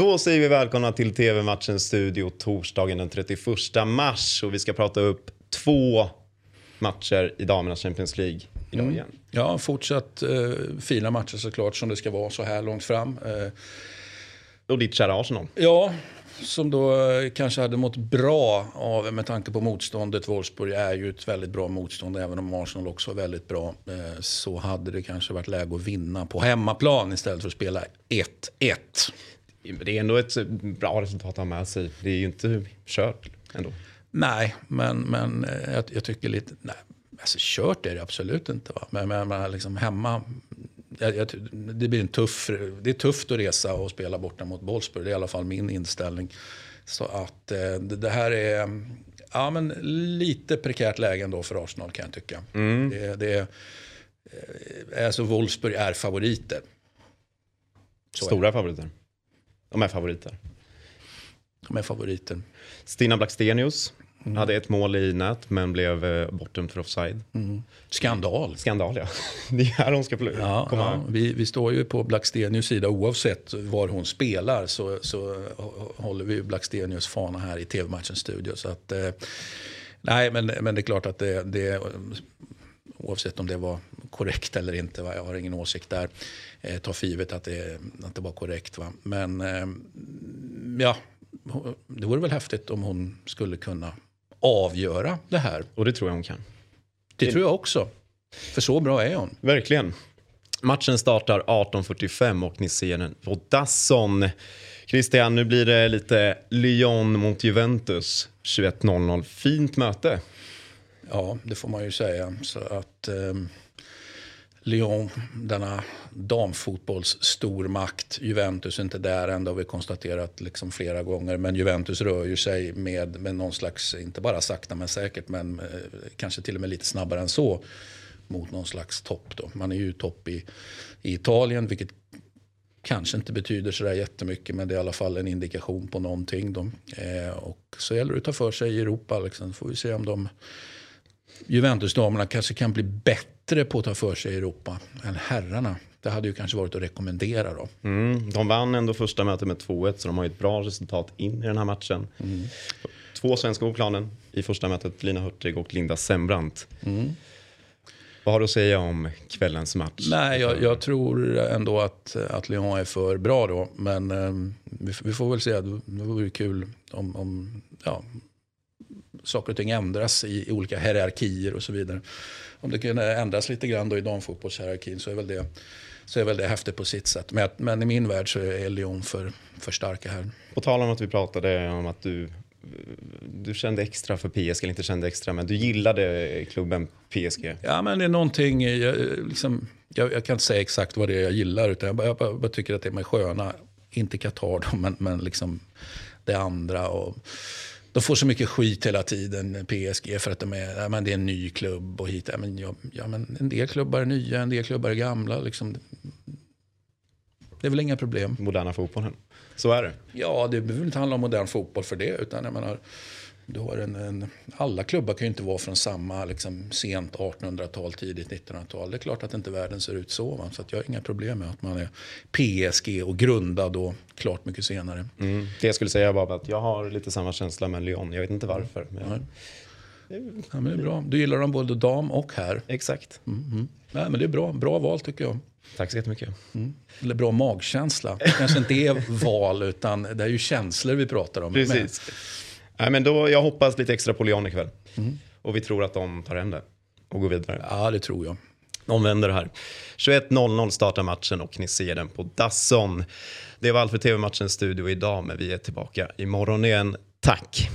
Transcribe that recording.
Då säger vi välkomna till TV-matchens studio torsdagen den 31 mars och vi ska prata upp två matcher i damernas Champions League idag Mm. igen. Ja, fortsatt eh, fina matcher såklart som det ska vara så här långt fram. Eh, Och ditt kära Arsenal. ja, som då eh, kanske hade mått bra av med tanke på motståndet. Wolfsburg är ju ett väldigt bra motstånd även om Arsenal också är väldigt bra. Eh, så hade det kanske varit läge att vinna på hemmaplan istället för att spela 1-1. Det är ändå ett bra resultat att ha med sig. Det är ju inte kört ändå. Nej, men, men eh, jag, jag tycker lite... Nej, alltså kört är det absolut inte. Va? Men, men, men liksom hemma... Jag, jag, det blir en tuff, det är tufft att resa och spela borta mot Wolfsburg. Det är i alla fall min inställning. Så att eh, det, det här är ja, men lite prekärt läge ändå för Arsenal kan jag tycka. Det, det är, eh, alltså Wolfsburg är favoriter. Så är Stora favoriter. De är favoriter. De är favoriter. Stina Blackstenius Mm. hade ett mål i nät men blev eh, bortdömd för offside. Skandal. Skandal ja. Det är här hon ska Ja, komma. ja. Vi, vi står ju på Blackstenius sida oavsett var hon spelar så, så håller vi Blackstenius fana här i tv-matchens studio. Så att, eh, nej, men, men det är klart att det, det oavsett om det var korrekt eller inte, va? jag har ingen åsikt där. Eh, ta för givet att det, att det var korrekt. Va? Men eh, ja, det vore väl häftigt om hon skulle kunna avgöra det här. Och det tror jag hon kan. Det tror jag också. För så bra är hon. Verkligen. Matchen startar 18.45 och ni ser den på Dasson. Christian, nu blir det lite Lyon mot Juventus 21.00. Fint möte. Ja, det får man ju säga. Så att eh, Lyon, denna damfotbollsstormakt, Juventus är inte där än, det har vi konstaterat liksom flera gånger. Men Juventus rör ju sig med, med någon slags, inte bara sakta men säkert, men eh, kanske till och med lite snabbare än så, mot någon slags topp. Då. Man är ju topp i, i Italien, vilket kanske inte betyder sådär jättemycket men det är i alla fall en indikation på någonting. Då. Eh, och så gäller det att ta för sig i Europa. Liksom. får vi se om de Juventus-damerna kanske kan bli bättre på att ta för sig i Europa än herrarna. Det hade ju kanske varit att rekommendera då. Mm, de vann ändå första mötet med 2-1 så de har ju ett bra resultat in i den här matchen. Två svenskar på planen i första mötet, Lina Hurtig och Linda Sembrant. Vad har du att säga om kvällens match? Nej, jag, jag tror ändå att, att Lyon är för bra då. Men eh, vi, vi får väl se. Det det vore kul om, om ja, saker och ting ändras i, i olika hierarkier och så vidare. Om det kunde ändras lite grann då i damfotbollshierarkin så är väl det, så är väl det häftigt på sitt sätt. Men, men i min värld så är Lyon för, för starka här. På tal om att vi pratade om att du, du kände extra för PSG, eller inte kände extra, men du gillade klubben PSG. Ja, men det är någonting, jag, liksom, jag, jag kan inte säga exakt vad det är jag gillar, utan jag bara, jag bara, bara tycker att det är med sköna, inte Qatar då, men, men liksom det andra. Och, de får så mycket skit hela tiden, PSG, för att de är, ja, men det är en ny klubb och hit. Ja, men, ja, ja, men en del klubbar är nya, en del klubbar är gamla. Liksom. Det är väl inga problem. Moderna fotbollen. Så är det. Ja, det behöver inte handla om modern fotboll för det. Utan jag menar, du har en, en, alla klubbar kan ju inte vara från samma liksom, sent 1800-tal, tidigt 1900-tal. Det är klart att inte världen ser ut så. Va? Så jag har inga problem med att man är PSG och grundad och klart mycket senare. Mm. Det jag skulle säga var att jag har lite samma känsla med Lyon. Jag vet inte varför. Men Nej. Ja, men det är bra. Du gillar dem både dam och här. Exakt. Mm. Nej, men det är bra. Bra val tycker jag. Tack så jättemycket. Eller bra magkänsla. Det kanske inte är val, utan det är ju känslor vi pratar om. Precis. Nej, men då, jag hoppas lite extra på Lyon ikväll. Och vi tror att de tar hem det och går vidare. Ja, det tror jag. De vänder det här. 21.00 startar matchen och ni ser den på Dasson. Det var allt för TV-matchens studio idag, men vi är tillbaka imorgon igen. Tack!